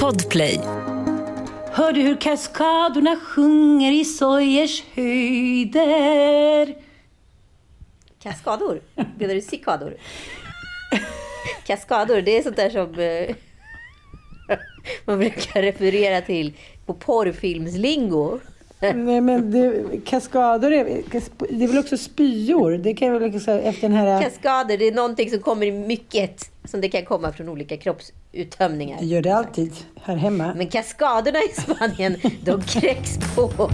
Podplay. Hör du hur kaskadorna sjunger i Sojers höjder? Kaskador? Menar du cikador? Kaskador, det är sånt där som eh, man brukar referera till på porrfilmslingo. Nej, men det, kaskader är, det är väl också spyor? Det kan väl också, efter den här... Kaskader, det är någonting som kommer i mycket. Som det kan komma från olika kroppsuttömningar. Det gör det alltid här hemma. Men kaskaderna i Spanien, de kräks på.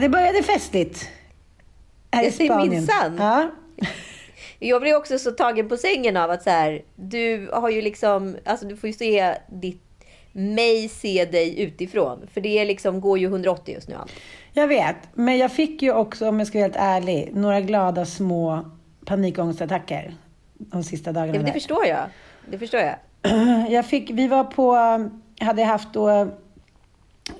Det började festligt. Här i Spanien. minsann. Ja. Jag blir också så tagen på sängen av att så här, du har ju liksom, alltså du får ju se ditt, mig se dig utifrån. För det är liksom, går ju 180 just nu allt. Jag vet, men jag fick ju också, om jag ska vara helt ärlig, några glada små panikångestattacker de sista dagarna. Ja, det där. förstår jag. Det förstår jag. Jag fick, vi var på, hade haft då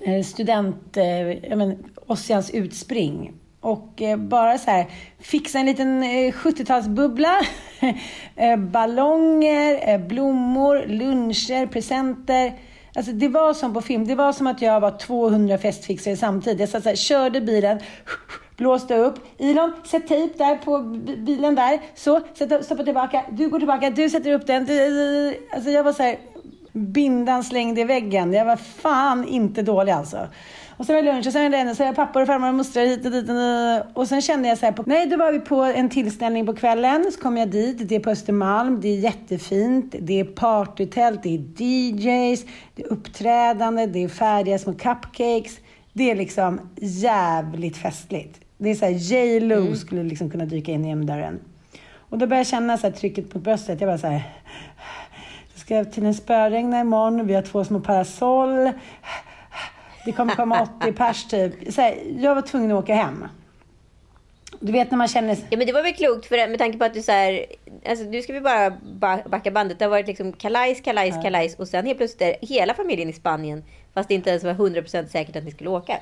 eh, student, eh, jag men, Ossians utspring. Och eh, bara så här, fixa en liten eh, 70-talsbubbla, eh, ballonger, blommor, luncher, presenter. Alltså det var som på film. Det var som att jag var 200 festfixare samtidigt. Jag satt så här, körde bilen, blåste upp. Ilon, sätt tejp där på bilen där. Så, sätt, stoppa tillbaka. Du går tillbaka, du sätter upp den. Alltså jag var så här, bindan slängd i väggen. Jag var fan inte dålig alltså. Och sen var det lunch och sen var det ännu, så var det pappor och farmor och mostrar hit och dit. Och, och sen kände jag så här, på, nej då var vi på en tillställning på kvällen. Så kom jag dit, det är på Östermalm, det är jättefint. Det är partytält, det är DJs, det är uppträdande, det är färdiga små cupcakes. Det är liksom jävligt festligt. Det är så här, J. Lo skulle liksom kunna dyka in genom dörren. Och då började jag känna så här, trycket på bröstet. Jag bara så här, det ska till en spöregna imorgon, vi har två små parasoll. Det kommer komma 80 pers typ. Så här, jag var tvungen att åka hem. Du vet när man känner... Ja, men det var väl klokt för, med tanke på att du så här, alltså nu ska vi bara ba- backa bandet. Det har varit liksom kalajs, kalajs, kalajs och sen helt plötsligt är hela familjen i Spanien. Fast det inte ens var 100% säkert att ni skulle åka.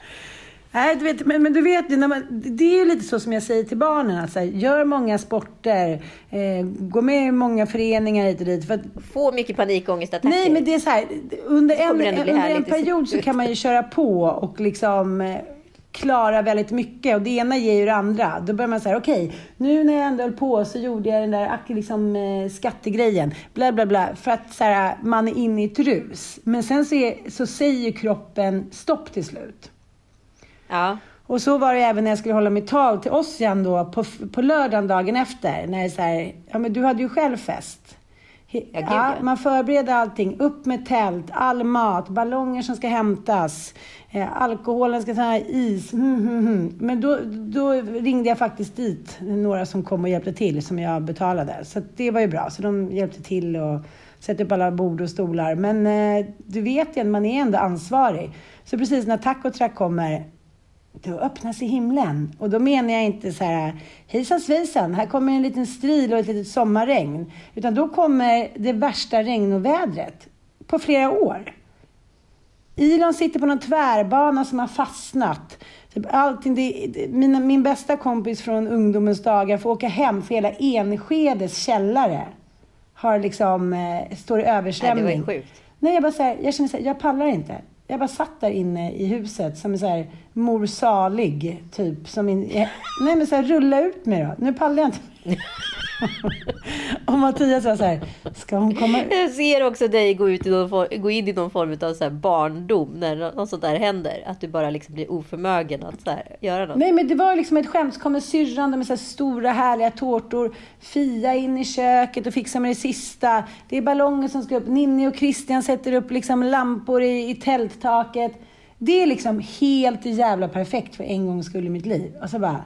Nej, du vet, men, men du vet, när man, det är ju lite så som jag säger till barnen. Att så här, gör många sporter, eh, gå med i många föreningar hit och dit. För att, Få mycket panikångestattacker. nej, men det är så här, under Det en, bli under en period så kan man ju köra på och liksom eh, klara väldigt mycket och det ena ger ju det andra. Då börjar man säga, okej, nu när jag ändå höll på så gjorde jag den där liksom, eh, skattegrejen, bla bla bla, för att så här, man är inne i ett rus. Men sen så, är, så säger kroppen stopp till slut. Ja. Och så var det även när jag skulle hålla mitt tal till Ossian då på, på lördagen dagen efter. När det så här, ja men du hade ju själv fest. Ja, ja. man förbereder allting. Upp med tält, all mat, ballonger som ska hämtas, eh, alkoholen ska ta is. Mm, mm, mm. Men då, då ringde jag faktiskt dit några som kom och hjälpte till som jag betalade. Så det var ju bra. Så de hjälpte till och sätta upp alla bord och stolar. Men eh, du vet ju, man är ändå ansvarig. Så precis när Taco Track kommer då öppnar sig himlen. Och då menar jag inte så här, hejsan svejsan, här kommer en liten stril och ett litet sommarregn. Utan då kommer det värsta regnovädret på flera år. Elon sitter på någon tvärbana som har fastnat. Typ allting, det, det, mina, min bästa kompis från ungdomens dagar får åka hem för hela Enskedes källare har liksom, eh, står i översvämning. Nej, det var ju sjukt. Nej, jag bara så här, jag känner så här, jag pallar inte. Jag bara satt där inne i huset som en så här mor salig, typ. Som in, nej, men så här, rulla ut mig då. Nu pallar jag inte. och Mattias var så här, ska hon komma ut? Jag ser också dig gå, ut i någon form, gå in i någon form av så här barndom när något sånt där händer. Att du bara liksom blir oförmögen att så här, göra något. Nej, men det var liksom ett skämt. Så kommer syrran med så här stora härliga tårtor. Fia in i köket och fixar med det sista. Det är ballonger som ska upp. Ninni och Christian sätter upp liksom lampor i, i tälttaket. Det är liksom helt jävla perfekt för en gångs skull i mitt liv. Och så bara,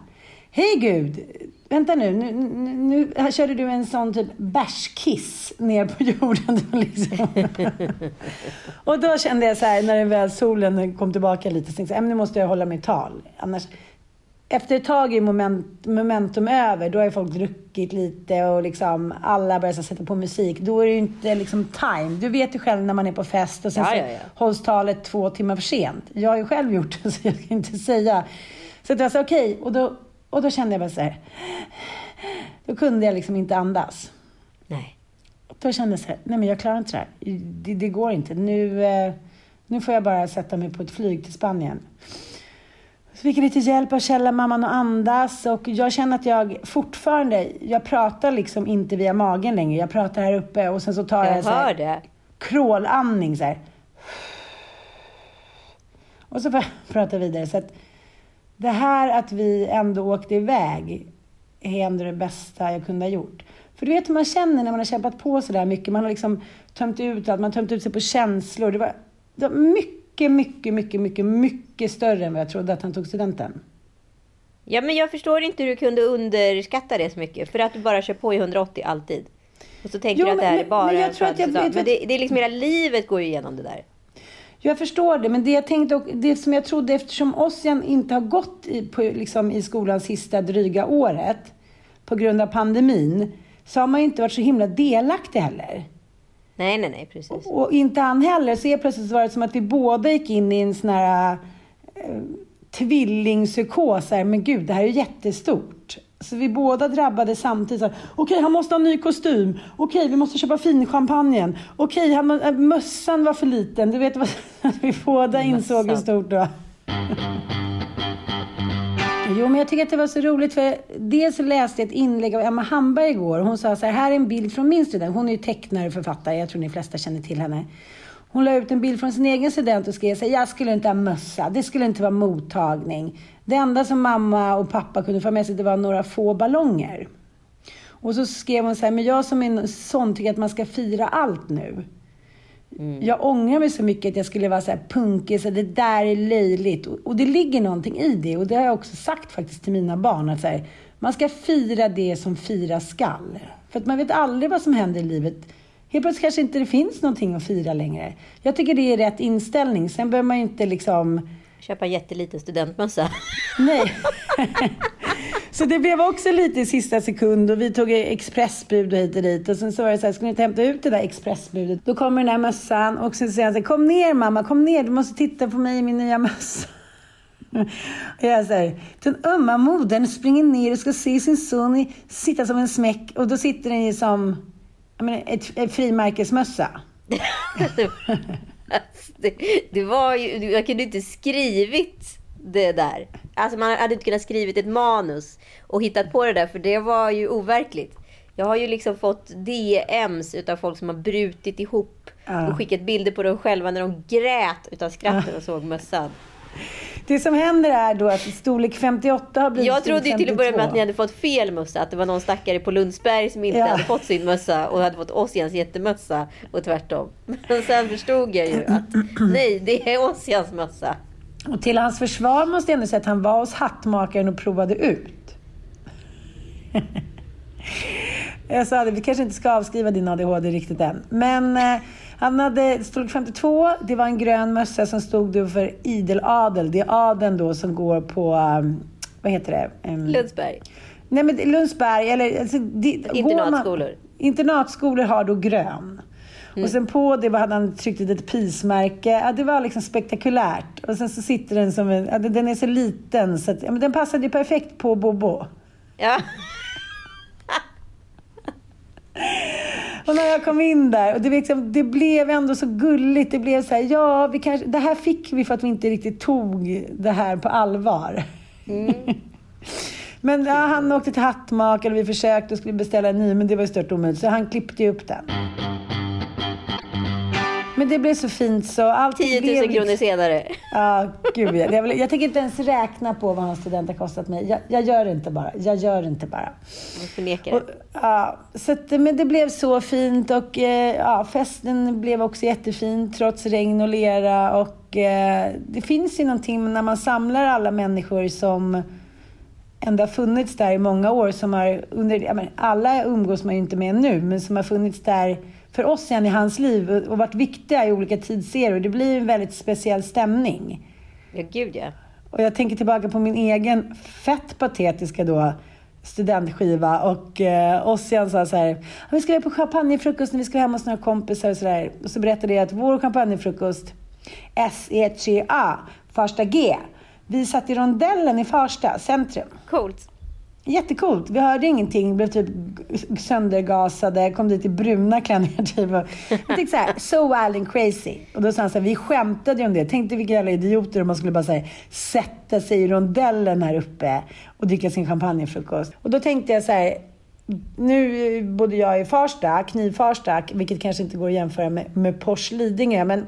hej Gud, vänta nu, nu, nu, nu här körde du en sån typ bärskiss ner på jorden. Liksom. och då kände jag så här, när väl solen kom tillbaka lite, så tänkte jag, nu måste jag hålla mitt tal. Annars, efter ett tag är moment, momentum över. Då har ju folk druckit lite och liksom alla börjar sätta på musik. Då är det ju inte liksom time. Du vet ju själv när man är på fest och sen Ja, ja, ja. hålls talet två timmar för sent. Jag har ju själv gjort det, så jag ska inte säga. Så var så okej. Och, då, och då kände jag bara så här. Då kunde jag liksom inte andas. Nej. Då kände jag så här, nej men jag klarar inte det här. Det, det går inte. Nu, eh, nu får jag bara sätta mig på ett flyg till Spanien. Så fick jag lite hjälp av källarmamman att andas och jag känner att jag fortfarande, jag pratar liksom inte via magen längre. Jag pratar här uppe och sen så tar jag, Jag så här, det. krålandning så här. Och så får jag prata vidare. Så att det här att vi ändå åkte iväg är ändå det bästa jag kunde ha gjort. För du vet hur man känner när man har kämpat på så där mycket. Man har liksom tömt ut allt, man har tömt ut sig på känslor. Det var, det var mycket, mycket, mycket, mycket, mycket större än vad jag trodde att han tog studenten. Ja, men jag förstår inte hur du kunde underskatta det så mycket. För att du bara kör på i 180 alltid. Och så tänker Jo, du att det här är bara men jag tror att jag Men det, det är liksom hela livet går ju igenom det där. Jag förstår det, men det jag tänkte och det som jag trodde eftersom Ossian inte har gått i, på, liksom, i skolan sista dryga året på grund av pandemin så har man ju inte varit så himla delaktig heller. Nej, nej, nej, precis. Och inte han heller. Så helt plötsligt var det som att vi båda gick in i en sån här eh, tvillingpsykos. Men gud, det här är jättestort. Så vi båda drabbade samtidigt. Okej, han måste ha en ny kostym. Okej, vi måste köpa finchampagnen. Okej, han, äh, mössan var för liten. Du vet vad vi båda insåg hur stort det var. Jo, men jag tycker att det var så roligt för dels så läste jag ett inlägg av Emma Hamberg igår. Hon sa så här, här är en bild från min student. Hon är ju tecknare och författare, jag tror ni flesta känner till henne. Hon la ut en bild från sin egen student och skrev så jag skulle inte ha mössa, det skulle inte vara mottagning. Det enda som mamma och pappa kunde få med sig, det var några få ballonger. Och så skrev hon så här, men jag som är en sån tycker att man ska fira allt nu. Jag ångrar mig så mycket att jag skulle vara så här punkig, så det där är löjligt. Och, och det ligger någonting i det. Och det har jag också sagt faktiskt till mina barn. Att så här, man ska fira det som firas skall. För att man vet aldrig vad som händer i livet. Helt plötsligt kanske inte det finns någonting att fira längre. Jag tycker det är rätt inställning. Sen behöver man ju inte liksom... Köpa en jätteliten studentmössa. Nej. så det blev också lite i sista sekund och vi tog expressbud och hit och dit. Och sen så var det så här, ska ni inte hämta ut det där expressbudet? Då kommer den där mössan och sen säger han så här, kom ner mamma, kom ner, du måste titta på mig i min nya mössa. Och jag säger, den ömma modern springer ner och ska se sin son i, sitta som en smäck och då sitter den ju som menar, ett, ett frimärkesmössa. det, det var ju, jag kunde inte skrivit det där. Alltså man hade inte kunnat skrivit ett manus och hittat på det där för det var ju overkligt. Jag har ju liksom fått DMs utav folk som har brutit ihop Ja. och skickat bilder på dem själva när de grät utav skratt när de såg mössan. Det som händer är då att storlek 58 har blivit Jag trodde till att börja med 52. att ni hade fått fel mössa. Att det var någon stackare på Lundsberg som inte Ja. hade fått sin mössa och hade fått Ossians jättemössa och tvärtom. Men sen förstod jag ju att nej, det är Ossians mössa. Och till hans försvar måste jag ändå säga att han var hos hattmakaren och provade ut. Jag sa det, vi kanske inte ska avskriva din ADHD riktigt än. Men eh, han hade storlek 52. Det var en grön mössa som stod för ideladel. Det är adeln då som går på, um, vad heter det? Um, Lundsberg. Nej men Lundsberg, eller... Alltså, det, Internatskolor. Man, internatskolor har då grön. Mm. Och sen på det hade han tryckt ett litet prismärke. Ja, det var liksom spektakulärt. Och sen så sitter den som en... Ja, den är så liten så att, ja, men den passade ju perfekt på Bobo. Ja. Och när jag kom in där, och det, liksom, det blev ändå så gulligt. Det blev så här, ja, vi kanske, det här fick vi för att vi inte riktigt tog det här på allvar. Mm. men ja, han åkte till hattmakaren och vi försökte och skulle beställa en ny, men det var ju stört omöjligt. Så han klippte ju upp den. Men det blev så fint så allt 10 000 blev... kronor senare. Ja, gud jag, jag, jag tänker inte ens räkna på vad hans student har kostat mig. Jag, jag gör inte bara. Jag gör det inte bara. Man förnekar det. Ja, så att, men det blev så fint och eh, ja, festen blev också jättefin trots regn och lera. Och eh, det finns ju någonting när man samlar alla människor som ändå har funnits där i många år. Som har under, menar, alla umgås man ju inte med nu, men som har funnits där för oss sen i hans liv och varit viktiga i olika tidsserier. Det blir en väldigt speciell stämning. Ja, gud ja. Och jag tänker tillbaka på min egen fett patetiska då studentskiva och eh, Ossian sa så här, vi ska på champagnefrukost när vi ska hem hos några kompisar och så där. Och så berättade jag att vår champagnefrukost, S-E-T-A, Farsta G, vi satt i rondellen i Farsta centrum. Coolt. Jättecoolt. Vi hörde ingenting, blev typ söndergasade, kom dit i bruna klänningar typ. Jag tänkte såhär, so wild and crazy. Och då sa han såhär, vi skämtade ju om det. Tänkte vilka jävla idioter om man skulle bara säga sätta sig i rondellen här uppe och dricka sin champagnefrukost. Och då tänkte jag så här, nu bodde jag i Farsta, Knivfarsta, vilket kanske inte går att jämföra med, med Pors Lidingö, men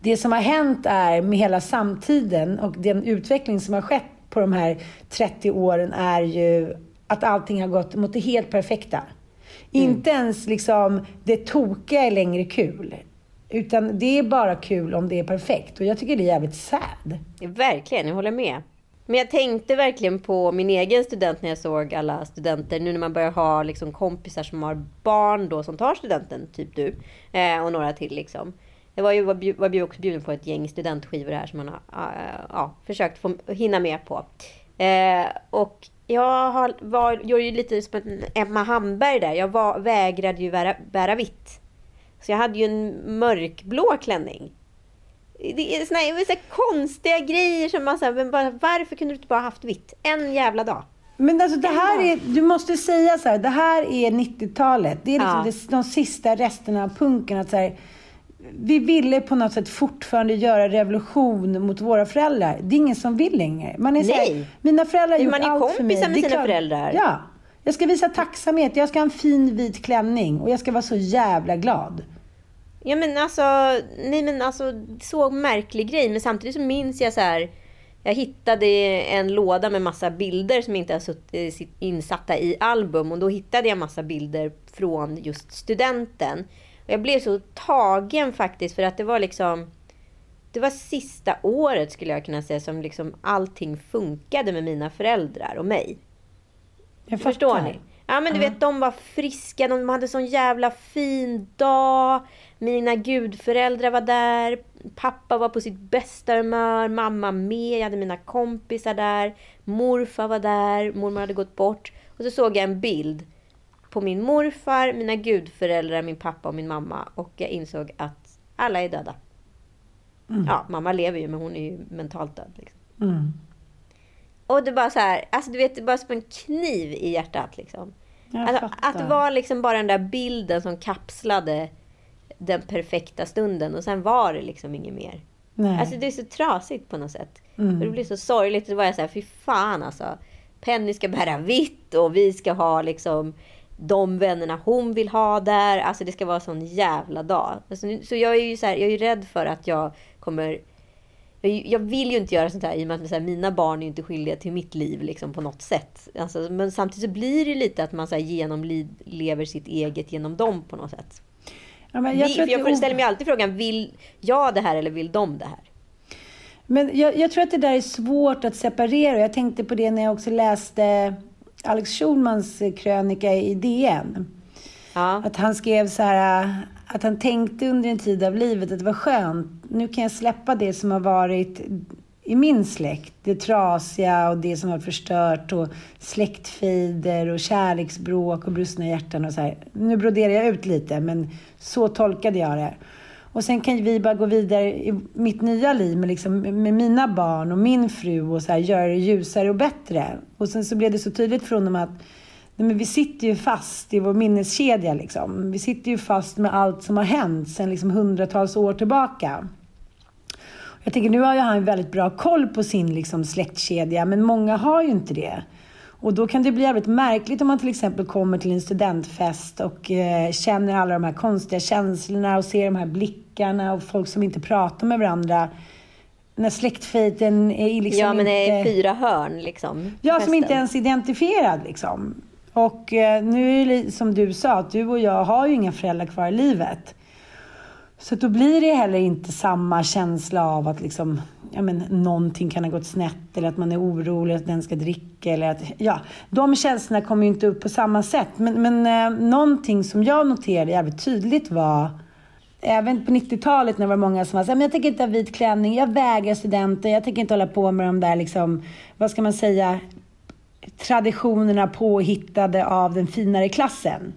det som har hänt är med hela samtiden och den utveckling som har skett på de här 30 åren är ju att allting har gått mot det helt perfekta. Mm. Inte ens liksom det tokiga är längre kul. Utan det är bara kul om det är perfekt. Och jag tycker det är jävligt sad. Verkligen, jag håller med. Men jag tänkte verkligen på min egen student när jag såg alla studenter. Nu när man börjar ha liksom kompisar som har barn då som tar studenten, typ du. Eh, och några till liksom. Det var ju var vi också bjuden på ett gäng studentskivor här som man har uh, uh, försökt få hinna med på. Uh, och jag har, var, gjorde ju lite som Emma Hamberg där. Jag var, vägrade ju bära, bära vitt. Så jag hade ju en mörkblå klänning. Det är såna här, så här konstiga grejer som man säger, bara, varför kunde du inte bara haft vitt? En jävla dag. Men alltså det här är, du måste säga så här, det här är 90-talet. Det är liksom ja. det, de sista resterna av punken. Att så här, vi ville på något sätt fortfarande göra revolution mot våra föräldrar. Det är ingen som vill längre. Man är Nej. Här, mina föräldrar har gjort allt för mig. Man är kompisar med sina föräldrar. Ja. Jag ska visa tacksamhet. Jag ska ha en fin vit klänning och jag ska vara så jävla glad. Ja men alltså, nej men alltså, så märklig grej. Men samtidigt så minns jag så här. Jag hittade en låda med massa bilder som inte är eh, insatta i album. Och då hittade jag massa bilder från just studenten. Jag blev så tagen faktiskt för att det var liksom... Det var sista året skulle jag kunna säga som liksom allting funkade med mina föräldrar och mig. Jag Förstår ni? Ja men du vet de var friska, de hade sån jävla fin dag. Mina gudföräldrar var där. Pappa var på sitt bästa humör. Mamma med. Jag hade mina kompisar där. Morfar var där. Mormor hade gått bort. Och så såg jag en bild på min morfar, mina gudföräldrar, min pappa och min mamma. Och jag insåg att alla är döda. Mm. Ja, mamma lever ju men hon är ju mentalt död. Liksom. Mm. Och det bara så här, alltså du vet, det bara som en kniv i hjärtat. Liksom. Alltså, att vara liksom bara den där bilden som kapslade den perfekta stunden och sen var det liksom inget mer. Nej. Alltså det är så trasigt på något sätt. Mm. Och det blir så sorgligt. Då var jag så här, fy fan alltså. Penny ska bära vitt och vi ska ha liksom de vännerna hon vill ha där. Alltså det ska vara en sån jävla dag. Alltså, så jag är ju så här, jag är rädd för att jag kommer... Jag, vill ju inte göra sånt här i och med att här, mina barn är inte skyldiga till mitt liv liksom, på något sätt. Alltså, men samtidigt så blir det lite att man så här, genomlever sitt eget genom dem på något sätt. Ja, men jag, vi, jag ställer mig alltid frågan, vill jag det här eller vill de det här? Men jag, jag, tror att det där är svårt att separera. Jag tänkte på det när jag också läste Alex Schulmans krönika i DN. Ja. Att han skrev så här, att han tänkte under en tid av livet att det var skönt. Nu kan jag släppa det som har varit i min släkt. Det trasiga och det som har förstört och släktfejder och kärleksbråk och brustna hjärtan och så här. Nu broderar jag ut lite, men så tolkade jag det. Och sen kan vi bara gå vidare i mitt nya liv med, liksom, med mina barn och min fru och så här, göra det ljusare och bättre. Och sen så blev det så tydligt för honom att nej, men vi sitter ju fast i vår minneskedja. Liksom. Vi sitter ju fast med allt som har hänt sedan liksom, hundratals år tillbaka. Jag tänker, nu har ju han väldigt bra koll på sin liksom, släktkedja, men många har ju inte det. Och då kan det bli jävligt märkligt om man till exempel kommer till en studentfest och eh, känner alla de här konstiga känslorna och ser de här blickarna och folk som inte pratar med varandra. När släktfejten är liksom ja, men det är inte... fyra hörn liksom. Ja, som festen. inte ens är identifierad liksom. Och eh, nu är det som du sa, att du och jag har ju inga föräldrar kvar i livet. Så då blir det heller inte samma känsla av att liksom, ja, men, någonting kan ha gått snett eller att man är orolig att den ska dricka. Eller att, ja, de känslorna kommer ju inte upp på samma sätt. Men, men eh, någonting som jag noterade jävligt tydligt var Även på 90-talet när det var många som var jag tänker inte ha vit klänning, jag vägrar studenter, jag tänker inte hålla på med de där liksom, vad ska man säga, traditionerna påhittade av den finare klassen.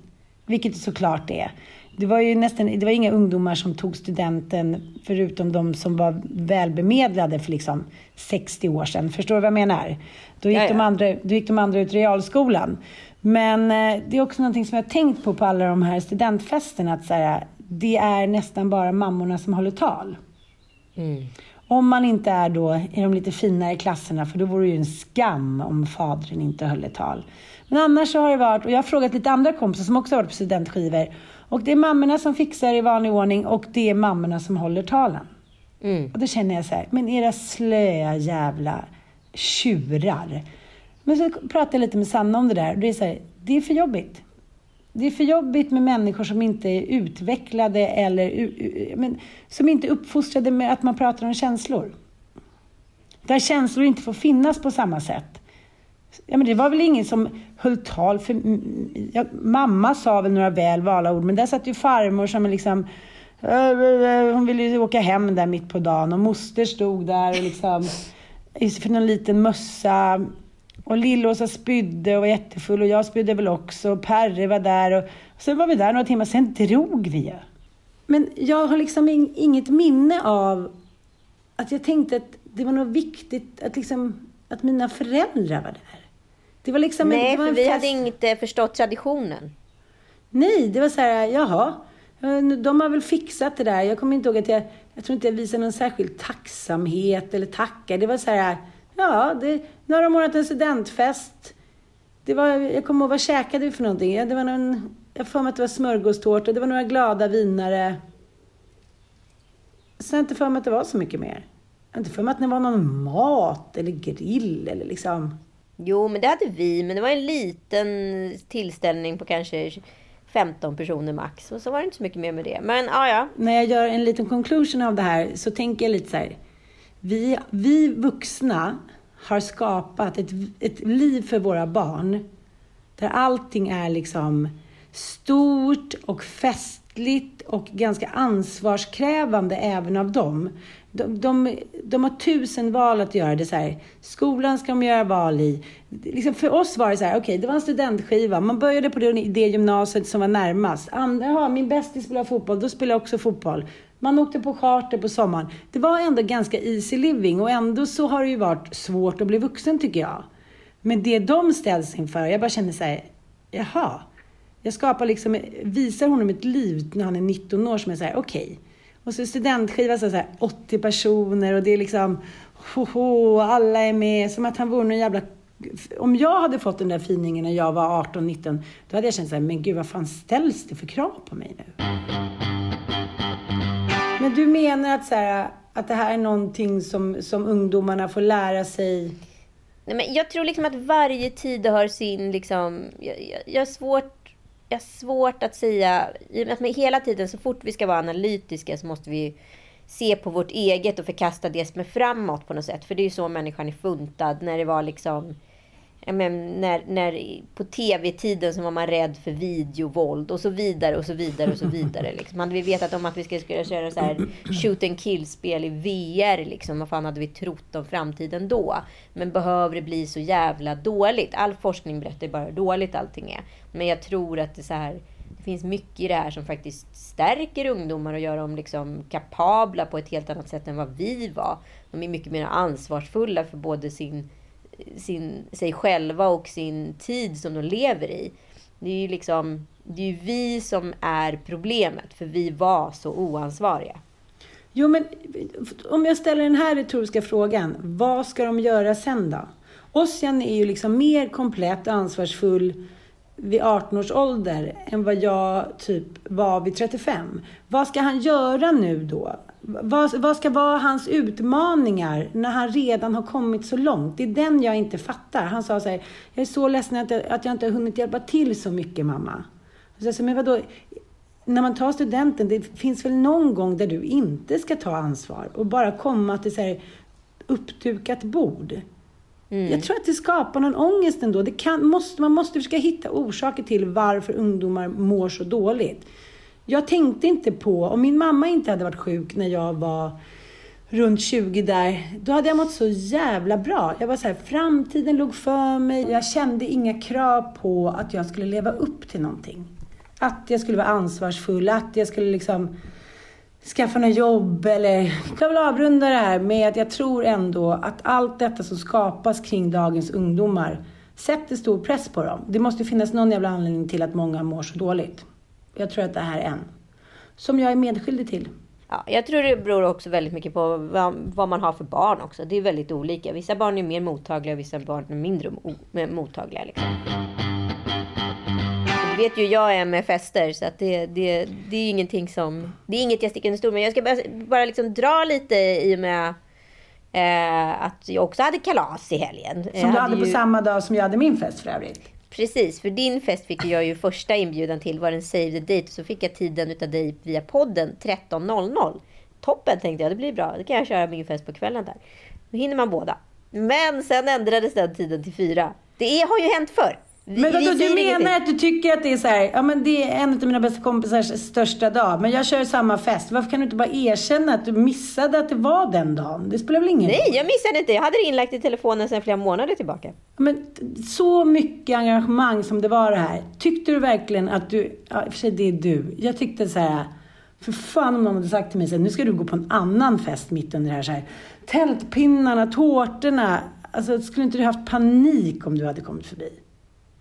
Vilket det såklart är. Det var ju nästan, det var inga ungdomar som tog studenten, förutom de som var välbemedlade för liksom 60 år sedan. Förstår du vad jag menar? Då gick. De, andra, då gick de andra ut realskolan. Men eh, det är också någonting som jag har tänkt på på alla de här studentfesterna, att så här, det är nästan bara mammorna som håller tal. Om man inte är då i de lite finare klasserna, för då vore det ju en skam om fadern inte höll ett tal. Men annars så har det varit, och jag har frågat lite andra kompisar som också har varit på studentskivor, och det är mammorna som fixar i vanlig ordning och det är mammorna som håller talen. Mm. Och då känner jag så här, men era slöa jävla tjurar. Men så pratade jag lite med Sanna om det där och det är så här, det är för jobbigt. Det är för jobbigt med människor som inte är utvecklade eller men, som inte är uppfostrade med att man pratar om känslor. Där känslor inte får finnas på samma sätt. Ja, men det var väl ingen som höll tal för... Ja, mamma sa väl några väl valda ord, men där satt ju farmor som liksom... Hon ville ju åka hem där mitt på dagen och moster stod där och liksom... i- För någon liten mössa. Och Lillåsa spydde och var jättefull och jag spydde väl också. Och Perre var där och, och sen var vi där några timmar, sen drog vi ju. Men jag har liksom in, inget minne av att jag tänkte att det var något viktigt att, liksom, att mina föräldrar var där. Det var liksom en, Nej, det var för en vi fest. hade inte förstått traditionen. Nej, det var så här, jaha. eh, De har väl fixat det där. Jag kommer inte ihåg att jag, jag tror inte jag visade någon särskild tacksamhet eller tackar. Det var så här, ja, det, nu har de ordnat en studentfest. Det var, jag kommer ihåg, vad käkade vi för någonting? Ja, Det var någon, jag får mig att det var smörgåstårta, det var några glada vinare. Sen har jag inte för mig att det var så mycket mer. Jag har inte för mig att det var någon mat eller grill eller liksom... Jo, men det hade vi. Men det var en liten tillställning på kanske 15 personer max. Och så var det inte så mycket mer med det. Men ja, ja. när jag gör en liten conclusion av det här så tänker jag lite så här. Vi, vi vuxna har skapat ett, ett liv för våra barn där allting är liksom stort och festligt och ganska ansvarskrävande även av dem. De, de, de har tusen val att göra. Det så här, skolan ska de göra val i. Liksom för oss var det så här, okej, det var en studentskiva. Man började på det, det gymnasiet som var närmast. And, jaha, min bästis spelar fotboll, då spelar jag också fotboll. Man åkte på charter på sommaren. Det var ändå ganska easy living och ändå så har det ju varit svårt att bli vuxen tycker jag. Men det de ställs inför, jag bara känner så här, jaha. Jag skapar liksom, visar honom ett liv när han är 19 år som är så här, okej. Och så studentskiva så här 80 personer och det är liksom, hoho, alla är med. Som att han vore någon jävla... Om jag hade fått den där finingen när jag var 18-19, då hade jag känt så här, men gud vad fan ställs det för krav på mig nu? Men du menar att, så här, att det här är någonting som, som ungdomarna får lära sig? Nej, men jag tror liksom att varje tid har sin... Liksom, jag, jag, jag, har svårt, jag har svårt att säga... i och med att man hela tiden, så fort vi ska vara analytiska, så måste vi se på vårt eget och förkasta det som är framåt på något sätt. För det är ju så människan är funtad. När det var liksom men, när, när, på tv-tiden så var man rädd för videovåld och så vidare och så vidare och så vidare. Liksom. Hade vi vetat om att vi skulle, skulle köra så här shoot and kill-spel i VR, liksom, vad fan hade vi trott om framtiden då? Men behöver det bli så jävla dåligt? All forskning berättar bara hur dåligt allting är. Men jag tror att det, så här, det finns mycket i det här som faktiskt stärker ungdomar och gör dem liksom kapabla på ett helt annat sätt än vad vi var. De är mycket mer ansvarsfulla för både sin sin, sig själva och sin tid som de lever i. Det är ju liksom, det är ju vi som är problemet, för vi var så oansvariga. Jo, men om jag ställer den här retoriska frågan, vad ska de göra sen då? Ossian är ju liksom mer komplett och ansvarsfull vid 18 års ålder än vad jag typ var vid 35. Vad ska han göra nu då? Vad, vad ska vara hans utmaningar när han redan har kommit så långt? Det är den jag inte fattar. Han sa så här, jag är så ledsen att jag, att jag inte har hunnit hjälpa till så mycket mamma. Så sa, men vadå? När man tar studenten, det finns väl någon gång där du inte ska ta ansvar och bara komma till så här uppdukat bord. Mm. Jag tror att det skapar någon ångest ändå. Det kan, måste, man måste försöka hitta orsaker till varför ungdomar mår så dåligt. Jag tänkte inte på, om min mamma inte hade varit sjuk när jag var runt 20 där, då hade jag mått så jävla bra. Jag var så här, framtiden låg för mig. Jag kände inga krav på att jag skulle leva upp till någonting. Att jag skulle vara ansvarsfull, att jag skulle liksom skaffa något jobb eller... Jag vill avrunda det här med att jag tror ändå att allt detta som skapas kring dagens ungdomar sätter stor press på dem. Det måste finnas någon jävla anledning till att många mår så dåligt. Jag tror att det här är en. Som jag är medskyldig till. Ja, jag tror det beror också väldigt mycket på vad, vad, man har för barn också. Det är väldigt olika. Vissa barn är mer mottagliga och vissa barn är mindre mottagliga. Liksom. Det vet ju jag är med fester så att det, det, det är ingenting som... Det är inget jag sticker under stol med. Jag ska bara, bara liksom dra lite i och med eh, att jag också hade kalas i helgen. Som jag du hade, ju... på samma dag som jag hade min fest för övrigt. Precis, för din fest fick jag ju första inbjudan till var en save the date. Så fick jag tiden utav dig via podden 13.00. Toppen tänkte jag, det blir bra. Då kan jag köra min fest på kvällen där. Då hinner man båda. Men sen ändrades den tiden till fyra. Det har ju hänt förr. Men vadå, du menar att du tycker att det är så här, ja men det är en av mina bästa kompisars största dag, men jag kör samma fest. Varför kan du inte bara erkänna att du missade att det var den dagen? Det spelar väl ingen Nej, jag missade inte. Jag hade det inlagt i telefonen sedan flera månader tillbaka. Men så mycket engagemang som det var det här. Tyckte du verkligen att du, ja i och för sig det är du. Jag tyckte så här, för fan om någon hade sagt till mig så här, nu ska du gå på en annan fest mitt under det här, så här tältpinnarna, tårtorna. Alltså skulle inte du haft panik om du hade kommit förbi?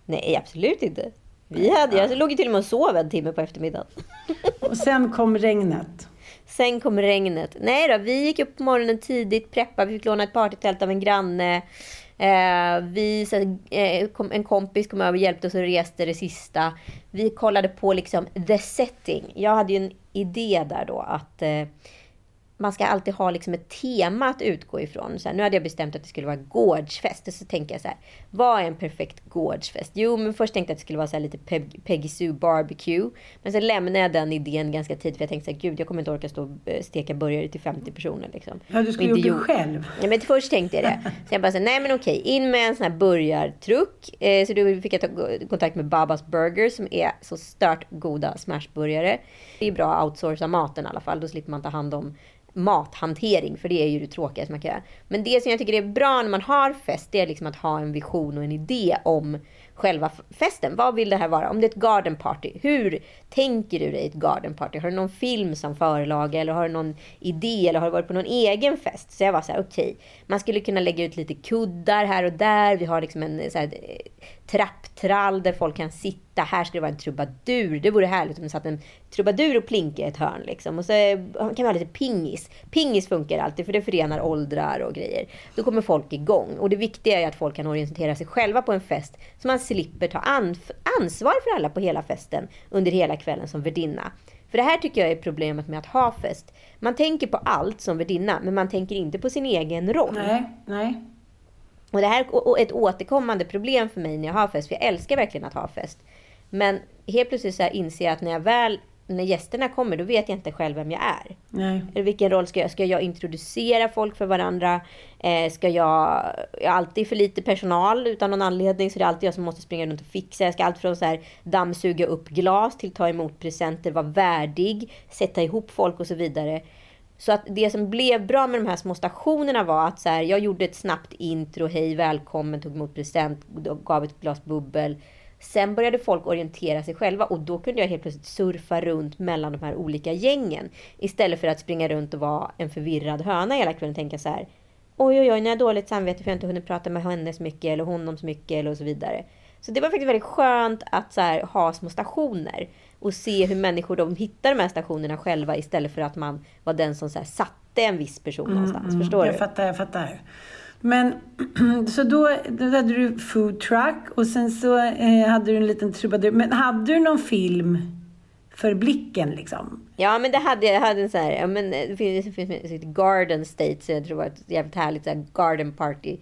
Nej, absolut inte. Vi hade, jag låg ju till och med och sov en timme på eftermiddagen. Och sen kom regnet. Sen kom regnet. Nej då, vi gick upp på morgonen tidigt, preppade, vi fick låna ett partytält av en granne. Eh, vi, så, eh, kom, en kompis kom över och hjälpte oss att resa det sista. Vi kollade på liksom the setting. Jag hade ju en idé där då att eh, man ska alltid ha liksom ett tema att utgå ifrån. Så här, nu hade jag bestämt att det skulle vara gårdsfest. Och så tänker jag så här, vad är en perfekt gårdsfest? Jo, men först tänkte jag att det skulle vara så här lite Peg Peggy Sue barbecue. Men sen lämnade jag den idén ganska tidigt. För jag tänkte så här, gud, jag kommer inte orka stå och eh, steka burgare till 50 personer. Liksom. Ja, du skulle gjort det själv. Ja, men först tänkte jag det. Så jag bara så nej men okej, in med en sån här burgartruck. Eh, så då fick jag ta kontakt med Babas Burger som är så stört goda smashburgare. Det är bra att outsourca maten i alla fall. Då slipper man ta hand om mathantering, för det är ju det tråkigaste man kan göra. Men det som jag tycker är bra när man har fest, det är liksom att ha en vision och en idé om själva festen. Vad vill det här vara? Om det är ett garden party, hur tänker du dig ett garden party? Har du någon film som förlaga eller har du någon idé eller har du varit på någon egen fest? Så jag var så här, okej, okay, man skulle kunna lägga ut lite kuddar här och där. Vi har liksom en så här, trapptrall där folk kan sitta. Här ska det vara en trubadur. Det vore härligt om det satt en trubadur och plinka i ett hörn. Liksom. Och så eh, kan vi ha lite pingis. Pingis funkar alltid för det förenar åldrar och grejer. Då kommer folk igång. Och det viktiga är att folk kan orientera sig själva på en fest. Så man slipper ta ansvar för alla på hela festen under hela kvällen som värdinna. För det här tycker jag är problemet med att ha fest. Man tänker på allt som värdinna, men man tänker inte på sin egen roll. Nej, nej. Och det här är ett återkommande problem för mig när jag har fest, för jag älskar verkligen att ha fest. Men helt plötsligt så inser jag att när jag väl när gästerna kommer, då vet jag inte själv vem jag är. Nej. Eller vilken roll ska jag Ska jag introducera folk för varandra? Eh, ska jag... Jag har alltid för lite personal utan någon anledning. Så det är alltid jag som måste springa runt och fixa. Jag ska allt från så här dammsuga upp glas till ta emot presenter, vara värdig, sätta ihop folk och så vidare. Så att det som blev bra med de här små stationerna var att så här, jag gjorde ett snabbt intro. Hej, välkommen, tog emot present, gav ett glas bubbel. Sen började folk orientera sig själva och då kunde jag helt plötsligt surfa runt mellan de här olika gängen. Istället för att springa runt och vara en förvirrad höna hela kvällen och tänka så här. Oj, oj, oj, nu har jag dåligt samvete för jag inte hunnit prata med henne så mycket eller honom så mycket eller och så vidare. Så det var faktiskt väldigt skönt att så här, ha små stationer och se hur människor de hittar de här stationerna själva istället för att man var den som så här, satte en viss person någonstans. Förstår Jag du? fattar, jag fattar. Men så då, då hade du food truck och sen så eh, hade du en liten trubadur. Men hade du någon film för blicken liksom? Ja, men det hade jag. Jag hade en så här, ja, men det finns, det finns ett Garden State, så jag tror det var ett jävligt härligt så här, garden party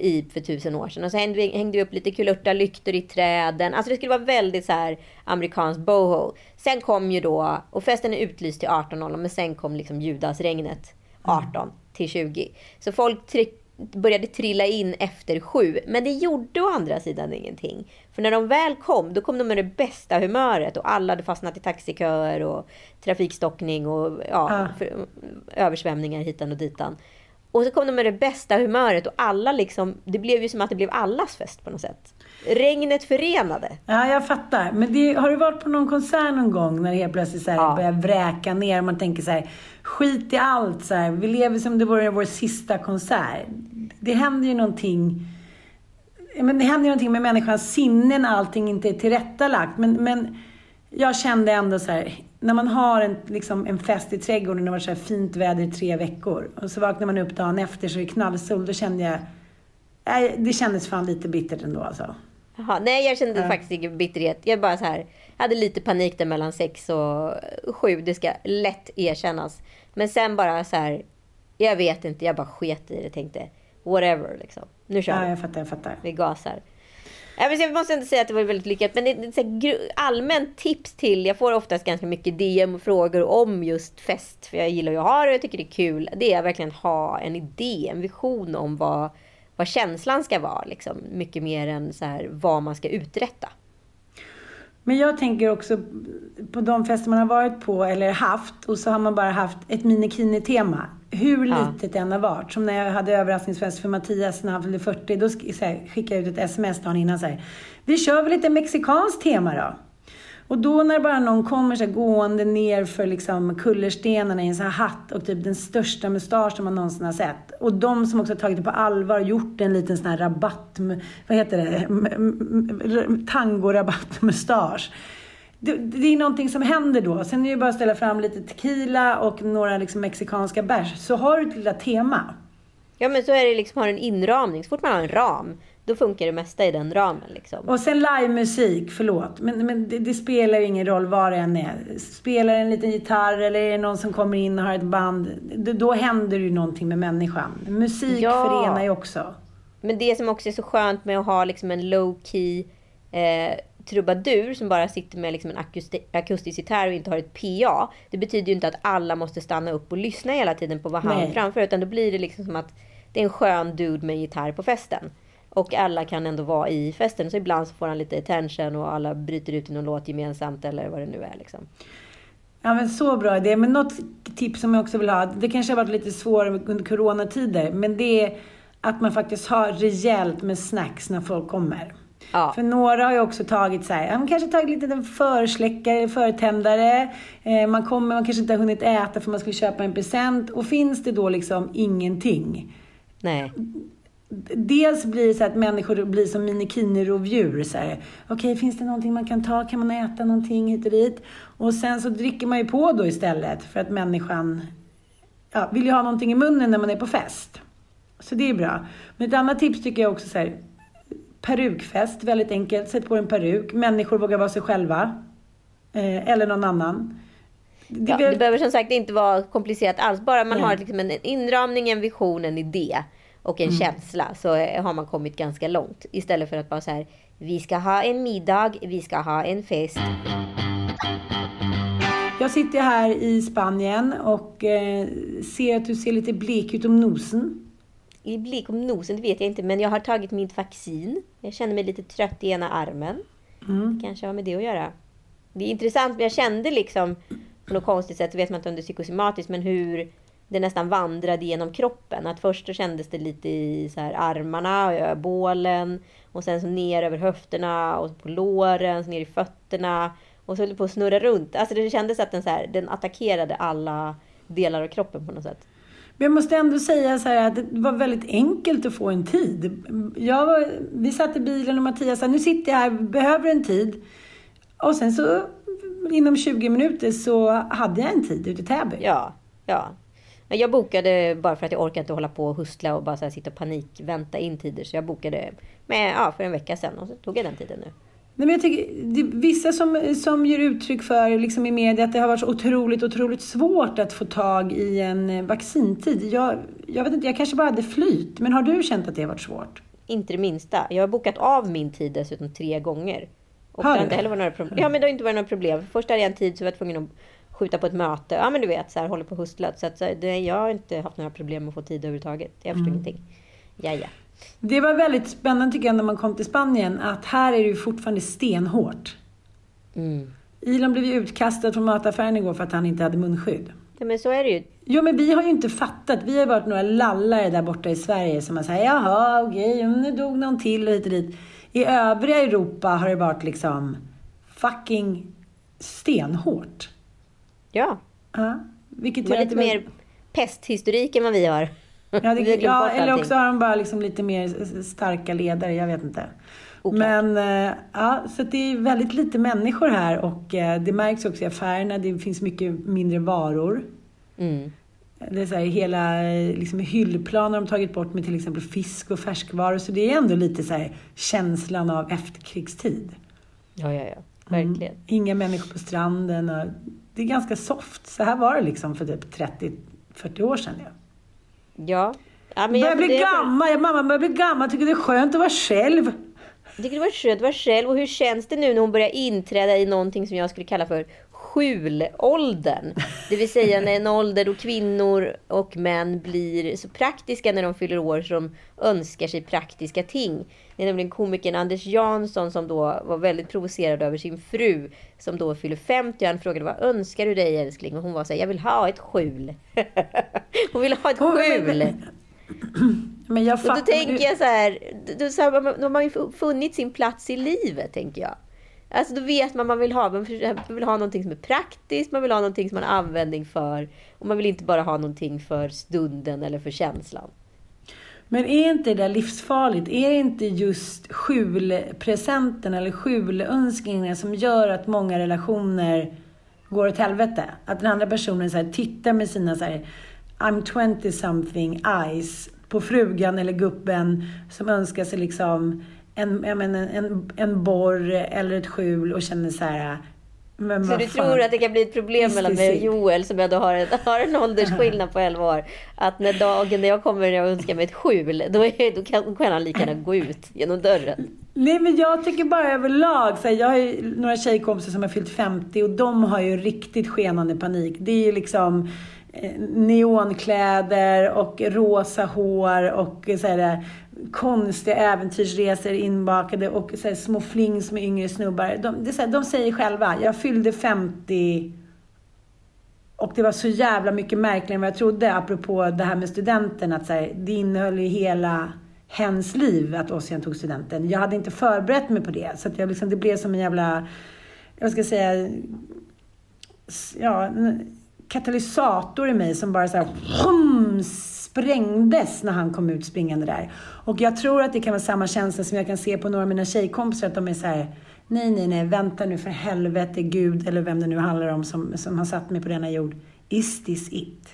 i, för tusen år sedan. Och så hängde vi, hängde vi upp lite kulörta lyktor i träden. Alltså det skulle vara väldigt så här amerikansk boho. Sen kom ju då, och festen är utlyst till 18.00, men sen kom liksom Judasregnet 18 till 20. Så folk tryck, började trilla in efter sju. Men det gjorde å andra sidan ingenting. För när de väl kom, då kom de med det bästa humöret och alla hade fastnat i taxiköer och trafikstockning och ja, Ah. för, översvämningar hitan och ditan. Och så kom de med det bästa humöret och alla liksom, det blev ju som att det blev allas fest på något sätt. Regnet förenade. Ja, jag fattar. Men det, har du varit på någon konsert någon gång när det helt plötsligt så här Ja. börjar vräka ner och man tänker så här, skit i allt så här. Vi lever som det vore vår sista konsert. Det händer ju någonting men det händer ju någonting med människans sinne när allting inte är tillrättalagt. Men, men jag kände ändå så här, när man har en, liksom, en fest i trädgården och det har varit så fint väder i tre veckor och så vaknar man upp dagen efter så är det knallsol, då kände jag, nej, det kändes fan lite bittert ändå alltså. Jaha, nej, jag kände faktiskt ingen bitterhet. Jag bara så här, jag hade lite panik där mellan sex och sju. Det ska lätt erkännas. Men sen bara så här, jag vet inte, jag bara sket i det. Tänkte, whatever liksom. Nu kör Ja, vi. jag fattar, jag fattar. Vi gasar. Men Jag måste ändå säga att det var väldigt lyckat, men det är ett allmänt tips till. Jag får oftast ganska mycket DM och frågor om just fest. För jag gillar ju att ha det och jag tycker det är kul. Det är att verkligen ha en idé, en vision om vad, vad känslan ska vara. Liksom. Mycket mer än så här, vad man ska uträtta. Men jag tänker också på de fester man har varit på eller haft och så har man bara haft ett minikini-tema. Hur Ja. litet det än har varit. Som när jag hade överraskningsfest för Mattias när han fyllde 40. Då här, skickade jag ut ett sms dagen innan så här. Vi kör väl lite mexikanskt tema då? Och då när bara någon kommer så här, gående ner för liksom kullerstenarna i en sån här hatt och typ den största mustaschen man någonsin har sett. Och de som också har tagit det på allvar och gjort en liten sån här rabatt, vad heter det, tangorabattmustasch. Det, det är någonting som händer då. Sen är det bara att ställa fram lite tequila och några liksom mexikanska bärs. Så har du ett lilla tema. Ja men så är det liksom, har en inramning. Så fort man har en ram, då funkar det mesta i den ramen. Liksom. Och sen livemusik, förlåt. Men, men det, det spelar ju ingen roll vad det än är. Spelar en liten gitarr eller är det någon som kommer in och har ett band. det- Då händer ju någonting med människan. Musik Ja. förenar ju också. Men det som också är så skönt med att ha liksom en low key eh, trubadur som bara sitter med liksom en akusti- akustisk gitarr och inte har ett PA. Det betyder ju inte att alla måste stanna upp och lyssna hela tiden på vad han Nej. framför. Utan då blir det liksom som att det är en skön dude med en gitarr på festen. Och alla kan ändå vara i festen. Så ibland så får han lite attention och alla bryter ut i någon låt gemensamt eller vad det nu är. Liksom. Ja men så bra idé. Men något tips som jag också vill ha. Det kanske har varit lite svårare under coronatider. Men det är att man faktiskt har rejält med snacks när folk kommer. Ja. För några har ju också tagit så här, man kanske tagit lite en försläckare, förtändare. Eh, man kommer, man kanske inte har hunnit äta för man skulle köpa en present. Och finns det då liksom ingenting. Nej. Dels blir det så att människor blir som minikini-rovdjur. Okej, finns det någonting man kan ta? Kan man äta någonting hit och dit? Och sen så dricker man ju på då istället för att människan ja, vill ju ha någonting i munnen när man är på fest. Så det är bra. Men ett annat tips tycker jag också så här, perukfest, väldigt enkelt. Sätt på en peruk. Människor vågar vara sig själva. Eh, eller någon annan. Det, Ja, det behöver som sagt inte vara komplicerat alls. Bara man Nej. har liksom en inramning, en vision, en idé och en Mm. känsla så har man kommit ganska långt. Istället för att bara så här, vi ska ha en middag, vi ska ha en fest. Jag sitter här i Spanien och eh, ser att du ser lite blek ut om nosen. I blick om nosen, det vet jag inte, men jag har tagit mitt vaccin. Jag känner mig lite trött i ena armen. Mm. Kanske har med det att göra. Det är intressant, men jag kände liksom på något konstigt sätt, vet man inte om det är psykosomatiskt, men hur det nästan vandrade genom kroppen. Att först så kändes det lite i så här armarna, och bålen och sen så ner över höfterna och på låren, så ner i fötterna och så höll det på att snurra runt. Alltså det kändes att den, så här, den attackerade alla delar av kroppen på något sätt. Men jag måste ändå säga så här att det var väldigt enkelt att få en tid. Jag var, vi satt i bilen och Mattias sa, nu sitter jag här, behöver en tid. Och sen så inom 20 minuter så hade jag en tid ute i Täby. Ja, ja. Jag bokade bara för att jag orkade inte hålla på och hustla och bara så här sitta och panikvänta in tider. Så jag bokade med, ja, för en vecka sedan och så tog jag den tiden nu. Nej, men jag tycker, det, vissa som, som ger uttryck för liksom i media att det har varit så otroligt, otroligt svårt att få tag i en eh, vaccintid. Jag, jag vet inte, jag kanske bara hade flyt. Men har du känt att det har varit svårt? Inte det minsta. Jag har bokat av min tid dessutom tre gånger. Och Har det har inte heller varit några problem. Ja, men det har inte varit några problem. Först hade jag en tid så var jag tvungen att skjuta på ett möte. Ja, men du vet, så här, håller på och hustlat. Så att, så det, jag har inte haft några problem med att få tid överhuvudtaget. Jag förstår ingenting. Ja, ja. Det var väldigt spännande tycker jag när man kom till Spanien att här är det ju fortfarande stenhårt. Mm. Elon blev ju utkastad från mataffären igår för att han inte hade munskydd. ja. men så är det ju. Jo, men vi har ju inte fattat. Vi har varit några lallare där borta i Sverige som har sagt jaha, okej, mm, nu dog någon till och hit och dit. I övriga Europa har det varit liksom fucking stenhårt. Ja. Ja, vilket De har lite mer pesthistorik än vad vi har. Ja, det, ja eller också har de bara liksom lite mer starka ledare, jag vet inte. Oklart. Men eh, ja, så det är väldigt lite människor här och eh, det märks också i affärerna. Det finns mycket mindre varor. Mm. Det är så här, hela eh, liksom, hyllplan har de tagit bort med till exempel fisk och färskvaror. Så det är ändå lite så här, känslan av efterkrigstid. Ja, ja, ja. Verkligen. Mm. Inga människor på stranden. Och det är ganska soft. Så här var det liksom för typ 30-40 år sedan. Ja. Ja. ja men börjar jag bli gammal. Ja, mamma börjar bli gammal. Tycker det är skönt att vara själv. Jag tycker det var skönt att vara själv. Och hur känns det nu när hon börjar inträda i någonting som jag skulle kalla för skjulåldern? Det vill säga när en ålder då kvinnor och män blir så praktiska när de fyller år de önskar sig praktiska ting. Det är nämligen komikern Anders Jansson som då var väldigt provocerad över sin fru som då fyller 50 och han frågade vad önskar du dig älskling? Och hon var så här, jag vill ha ett skjul. hon vill ha ett skjul. Men jag Och då tänker jag så här, då, så här, man- då har man ju funnit sin plats i livet, tänker jag. Alltså då vet man vad man vill ha. Man vill ha någonting som är praktiskt, man vill ha någonting som man har användning för. Och man vill inte bara ha någonting för stunden eller för känslan. Men är inte det där livsfarligt? Är det inte just skjulpresenten eller skjulönskningen som gör att många relationer går åt helvete? Att den andra personen så här, tittar med sina så här, I'm 20 something eyes på frugan eller gubben som önskar sig liksom en, jag menar, en, en borr eller ett skjul och känner så här men Så du fan. tror att det kan bli ett problem Visst, mellan mig och. Joel som ändå har en, har en åldersskillnad på 11 år. Att när dagen när jag kommer och önskar mig ett skjul, då, är, då kan, kan han lika gärna gå ut genom dörren. Nej men jag tycker bara överlag, så här, jag har ju några tjejkompisar som har fyllt 50 och de har ju riktigt skenande panik. Det är ju liksom eh, neonkläder och rosa hår och så här, konstiga äventyrsresor inbakade och så här, små flings med yngre snubbar. De, det så här, de säger själva, jag fyllde 50 och det var så jävla mycket märkligare än vad jag trodde, apropå det här med studenten. Att så här, det innehöll ju hela hens liv att Ossian tog studenten. Jag hade inte förberett mig på det. Så att jag liksom, det blev som en jävla, jag ska säga, ja, en katalysator i mig som bara så här, hums, sprängdes när han kom ut springande där. Och jag tror att det kan vara samma känsla som jag kan se på några av mina tjejkompisar, att de är så här, nej, nej, nej, vänta nu för helvete, Gud, eller vem det nu handlar om som, som har satt mig på denna jord. Is this it?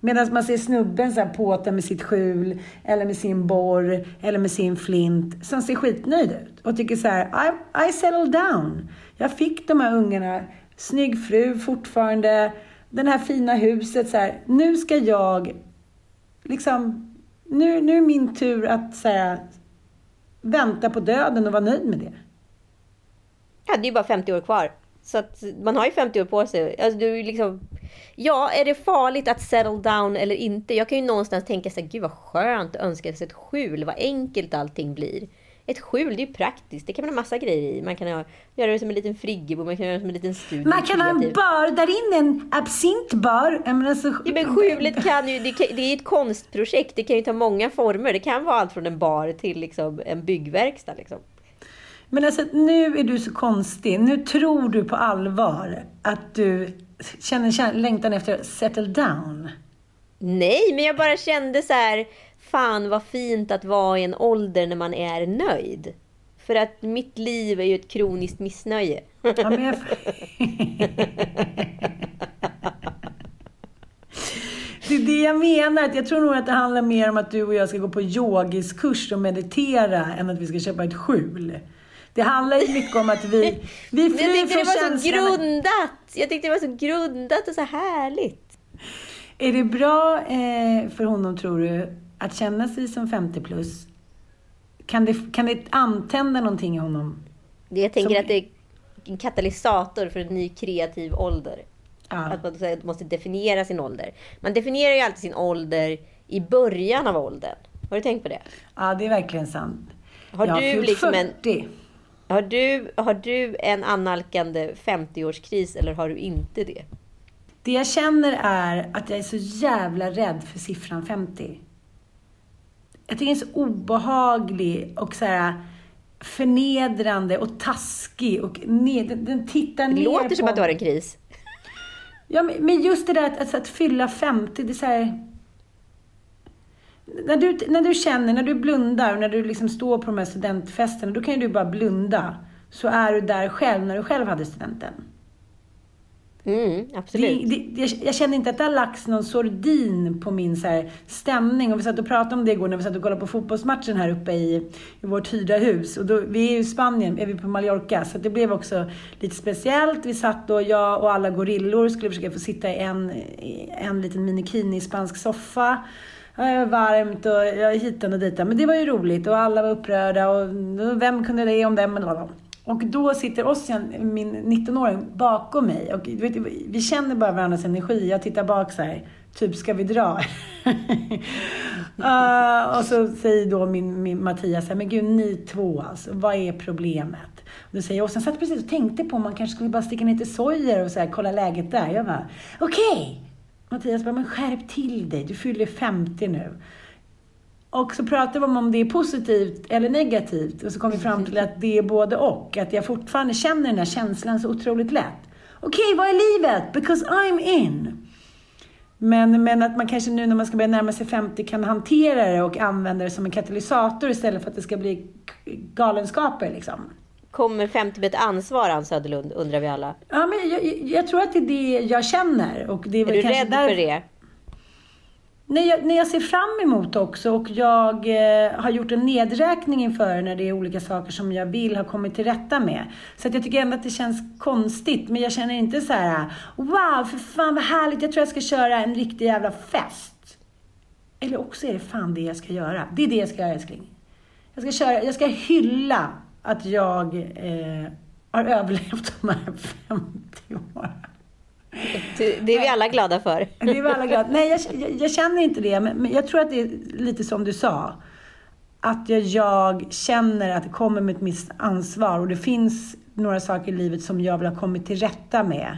Medan man ser snubben så här påta med sitt skjul, eller med sin borr, eller med sin flint, som ser skitnöjd ut. Och tycker så här, I, I settle down. Jag fick de här ungarna, snygg fru fortfarande, det här fina huset. Så här, nu ska jag, liksom, nu, nu är min tur att så här, vänta på döden och vara nöjd med det. Ja, det är ju bara 50 år kvar. Så att man har ju 50 år på sig. Alltså, du liksom... Ja, är det farligt att settle down eller inte? Jag kan ju någonstans tänka så här, gud vad skönt att önska sig ett skjul, vad enkelt allting blir. Ett skjul, det är ju praktiskt. Det kan man ha massa grejer i. Man kan ha, göra det som en liten friggebo, man kan göra det som en liten studio. Man kan ha en bar där inne, en absintbar. Jag menar, så... ja, men skjulet kan ju, det, kan, det är ett konstprojekt. Det kan ju ta många former. Det kan vara allt från en bar till liksom en byggverkstad. Liksom. Men alltså, nu är du så konstig. Nu tror du på allvar att du känner längtan efter att settle down. Nej, men jag bara kände så här fan vad fint att vara i en ålder när man är nöjd. För att mitt liv är ju ett kroniskt missnöje. Ja, jag... Det är det jag menar. Jag tror nog att det handlar mer om att du och jag ska gå på yogiskurs och meditera än att vi ska köpa ett skjul. Det handlar ju mycket om att vi, vi flyr Jag tyckte det var så grundat. Jag tyckte det var så grundat och så härligt. Är det bra eh, för honom, tror du, att känna sig som 50 plus, kan det, kan det antända någonting i honom? Jag tänker som... att det är en katalysator för en ny kreativ ålder. Ja. Att man måste definiera sin ålder. Man definierar ju alltid sin ålder i början av åldern. Har du tänkt på det? Ja, det är verkligen sant. Har jag du liksom 40. en... Har du, har du en annalkande 50-årskris eller har du inte det? Det jag känner är att jag är så jävla rädd för siffran 50 jag tycker den är så obehaglig och så här förnedrande och taskig och ned, den, den tittar ner Det låter som att du har en kris. Ja, men just det där att, alltså, att fylla 50, det är så här... När du, när du känner, när du blundar, när du liksom står på de här studentfesterna, då kan ju du bara blunda. Så är du där själv, när du själv hade studenten. Mm, absolut. Det, det, jag, jag, känner inte att det har lagts någon sordin på min så här, stämning. Och vi satt och pratade om det igår när vi satt och kollade på fotbollsmatchen här uppe i, i vårt hyrda hus. Och då, vi är ju i Spanien, är vi på Mallorca, så det blev också lite speciellt. Vi satt då, jag och alla gorillor skulle försöka få sitta i en, i en liten minikini spansk soffa. Varmt och hitan och ditan. Men det var ju roligt och alla var upprörda och vem kunde det om dem? Och då sitter Ossian, min 19-åring, bakom mig. Och vet, vi känner bara varandras energi. Jag tittar bak så här, typ ska vi dra? uh, och så säger då min, min Mattias här, men gud ni två alltså, vad är problemet? Och då säger jag, Ossian satt precis och tänkte på om man kanske skulle bara sticka ner till Sojer och så här, kolla läget där. Jag bara, okej! Okay. Mattias bara, men skärp till dig, du fyller 50 nu. Och så pratar vi om om det är positivt eller negativt och så kom vi fram till att det är både och. Att jag fortfarande känner den här känslan så otroligt lätt. Okej, okay, vad är livet? Because I'm in. Men, men att man kanske nu när man ska börja närma sig 50 kan hantera det och använda det som en katalysator istället för att det ska bli galenskaper. Liksom. Kommer 50 med ett ansvar, Ann Söderlund, undrar vi alla? Ja, men jag, jag, tror att det är det jag känner. Och det är, är du rädd där... för det? När jag, när jag ser fram emot också och jag eh, har gjort en nedräkning inför när det är olika saker som jag vill ha kommit till rätta med. Så att jag tycker ändå att det känns konstigt, men jag känner inte så här: wow, för fan vad härligt, jag tror jag ska köra en riktig jävla fest. Eller också är det fan det jag ska göra. Det är det jag ska göra älskling. Jag ska, köra, jag ska hylla att jag eh, har överlevt de här 50 åren. Det är vi alla glada för. Det är vi alla glada Nej, jag, jag, jag känner inte det, men, men, jag tror att det är lite som du sa. Att jag, jag känner att det kommer med ett visst ansvar och det finns några saker i livet som jag vill ha kommit till rätta med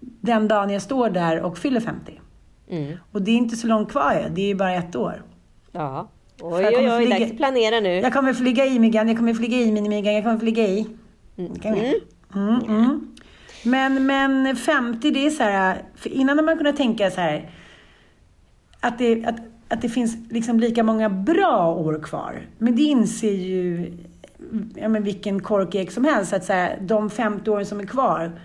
den dagen jag står där och fyller 50. Mm. Och det är inte så långt kvar det är ju bara ett år. Ja. Oj, oj, oj, dags att planera nu. Jag kommer flyga i Migan, jag kommer flyga i Minimigan, jag kommer flyga i. Mm. Mm. Men, men 50, det är så här, för innan har man kunnat tänka så här, att det, att, att det finns liksom lika många bra år kvar. Men det inser ju ja, men vilken korkek som helst, att så här, de 50 åren som är kvar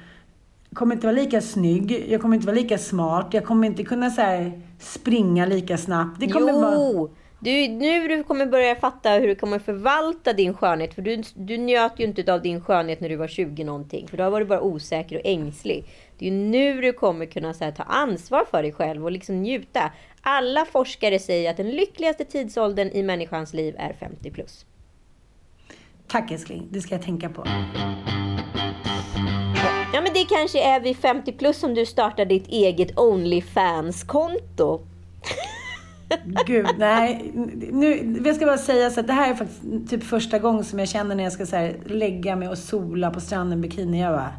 kommer inte vara lika snygg, jag kommer inte vara lika smart, jag kommer inte kunna så här, springa lika snabbt. Det kommer jo! Bara... Du, nu du kommer börja fatta hur du kommer förvalta din skönhet. För du, du njöt ju inte av din skönhet när du var 20 någonting. För då var du bara osäker och ängslig. Det är nu du kommer kunna här, ta ansvar för dig själv och liksom njuta. Alla forskare säger att den lyckligaste tidsåldern i människans liv är 50 plus. Tack älskling, det ska jag tänka på. det kanske är vid 50 plus som du startar ditt eget Onlyfans-konto. Gud, nej. Nu, jag ska bara säga så att det här är faktiskt typ första gången som jag känner när jag ska så här, lägga mig och sola på stranden bikini. Jag bara,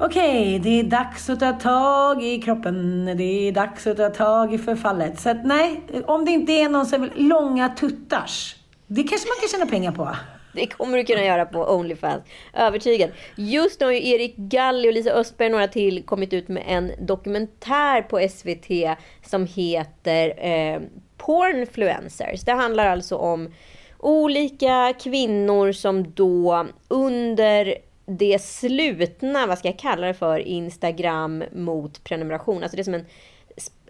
okej, okay, det är dags att ta tag i kroppen. Det är dags att ta tag i förfallet. Så att nej, om det inte är någon som vill långa tuttars, det kanske man kan tjäna pengar på. Det kommer du kunna göra på Onlyfans. Övertygad. Just nu har ju Erik Galli och Lisa Östberg och några till kommit ut med en dokumentär på SVT som heter eh, Pornfluencers. Det handlar alltså om olika kvinnor som då under det slutna, vad ska jag kalla det för, Instagram mot prenumeration. Alltså det är som en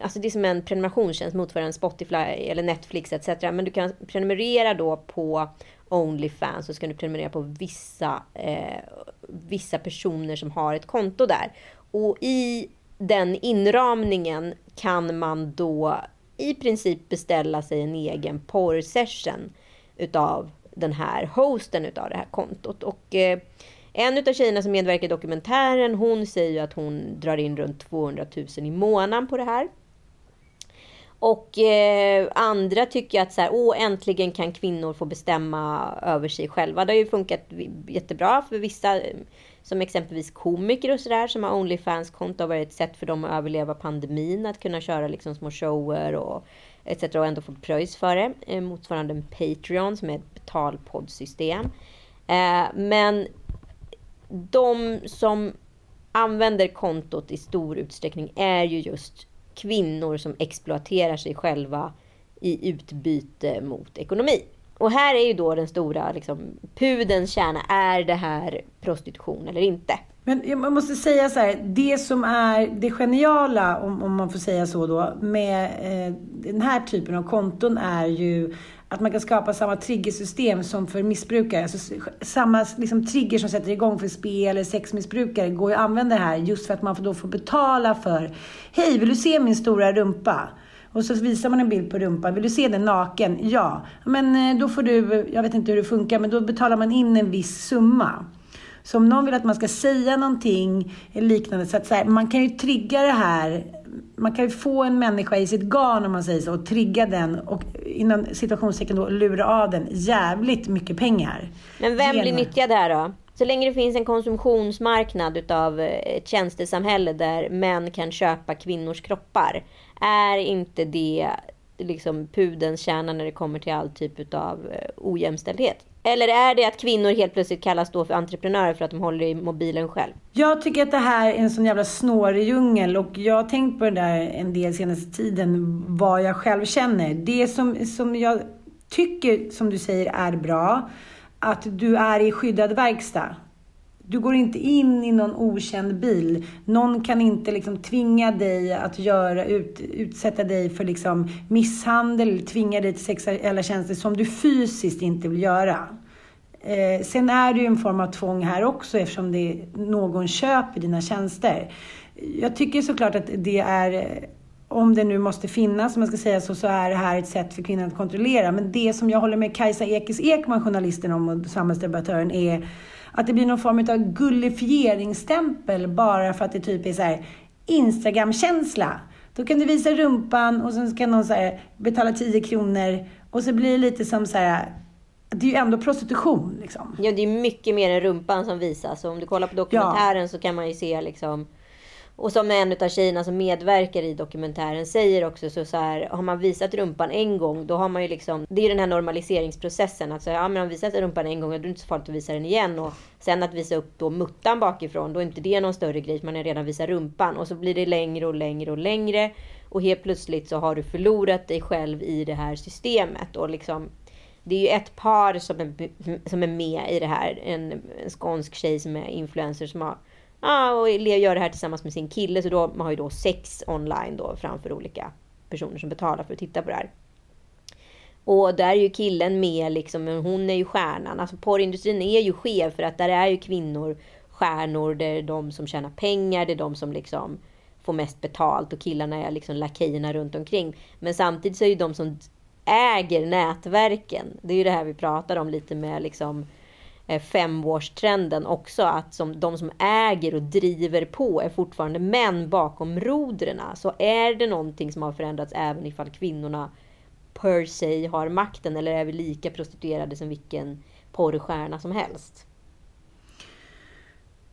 Alltså det är som en prenumerationstjänst motsvarande Spotify eller Netflix etc. Men du kan prenumerera då på Onlyfans så ska du prenumerera på vissa, eh, vissa personer som har ett konto där. Och i den inramningen kan man då i princip beställa sig en egen porrsession utav den här hosten utav det här kontot. Och eh, en utav tjejerna som medverkar i dokumentären, hon säger att hon drar in runt 200 000 i månaden på det här. Och eh, andra tycker att så här, åh, äntligen kan kvinnor få bestämma över sig själva. Det har ju funkat jättebra för vissa, som exempelvis komiker och sådär, som har Onlyfans-konto, har varit ett sätt för dem att överleva pandemin, att kunna köra liksom små shower och etc. och ändå få pröjs för det. Eh, motsvarande en Patreon som är ett betalpoddsystem. Eh, men de som använder kontot i stor utsträckning är ju just kvinnor som exploaterar sig själva i utbyte mot ekonomi. Och här är ju då den stora liksom, pudens kärna. Är det här prostitution eller inte? Men jag måste säga så här, det som är det geniala, om, om man får säga så då, med eh, den här typen av konton är ju att man kan skapa samma triggersystem som för missbrukare. Alltså, samma liksom, trigger som sätter igång för spel eller sexmissbrukare går ju att använda här just för att man då får betala för Hej, vill du se min stora rumpa? Och så visar man en bild på rumpan. Vill du se den naken? Ja. Men eh, då får du, jag vet inte hur det funkar, men då betalar man in en viss summa. Så om någon vill att man ska säga någonting liknande, så att så här, man kan ju trigga det här man kan ju få en människa i sitt garn om man säger så och trigga den och inom situationstecken då lura av den jävligt mycket pengar. Men vem blir nyttjad här då? Så länge det finns en konsumtionsmarknad utav eh, ett tjänstesamhälle där män kan köpa kvinnors kroppar. Är inte det liksom pudens kärna när det kommer till all typ av eh, ojämställdhet? Eller är det att kvinnor helt plötsligt kallas då för entreprenörer för att de håller i mobilen själv? Jag tycker att det här är en sån jävla snårig djungel och jag har tänkt på det där en del senaste tiden, vad jag själv känner. Det som, som jag tycker, som du säger, är bra, att du är i skyddad verkstad. Du går inte in i någon okänd bil. Någon kan inte liksom tvinga dig att göra, ut, utsätta dig för liksom misshandel, tvinga dig till sexuella tjänster som du fysiskt inte vill göra. Eh, sen är det ju en form av tvång här också eftersom det någon köper dina tjänster. Jag tycker såklart att det är eh, om det nu måste finnas, om man ska säga så, så är det här ett sätt för kvinnan att kontrollera. Men det som jag håller med Kajsa Ekis Ekman, journalisten om och samhällsdebattören, är att det blir någon form av gullifieringsstämpel bara för att det typ är så här Instagram-känsla. Då kan du visa rumpan och sen kan någon så här, betala 10 kronor och så blir det lite som så här det är ju ändå prostitution. Liksom. Ja, det är mycket mer än rumpan som visas. Så om du kollar på dokumentären ja. så kan man ju se liksom och som en av tjejerna som medverkar i dokumentären säger också så, så här, har man visat rumpan en gång, då har man ju liksom, det är den här normaliseringsprocessen. Alltså, ja, men om man visat rumpan en gång, då är det inte så farligt att visa den igen. Och sen att visa upp då muttan bakifrån, då är inte det någon större grej, man har redan visat rumpan. Och så blir det längre och längre och längre. Och helt plötsligt så har du förlorat dig själv i det här systemet. Och liksom, det är ju ett par som är, som är med i det här. En, en skånsk tjej som är influencer som har Ja, och gör det här tillsammans med sin kille. Så då man har ju då sex online då framför olika personer som betalar för att titta på det här. Och där är ju killen med liksom, men hon är ju stjärnan. Alltså porrindustrin är ju skev för att där är ju kvinnor stjärnor. Det är de som tjänar pengar, det är de som liksom får mest betalt och killarna är liksom lakejerna runt omkring. Men samtidigt så är ju de som äger nätverken. Det är ju det här vi pratar om lite med liksom Eh, femårstrenden också. Att som, de som äger och driver på är fortfarande män bakom rodren. Så är det någonting som har förändrats även ifall kvinnorna per se har makten? Eller är vi lika prostituerade som vilken porrstjärna som helst?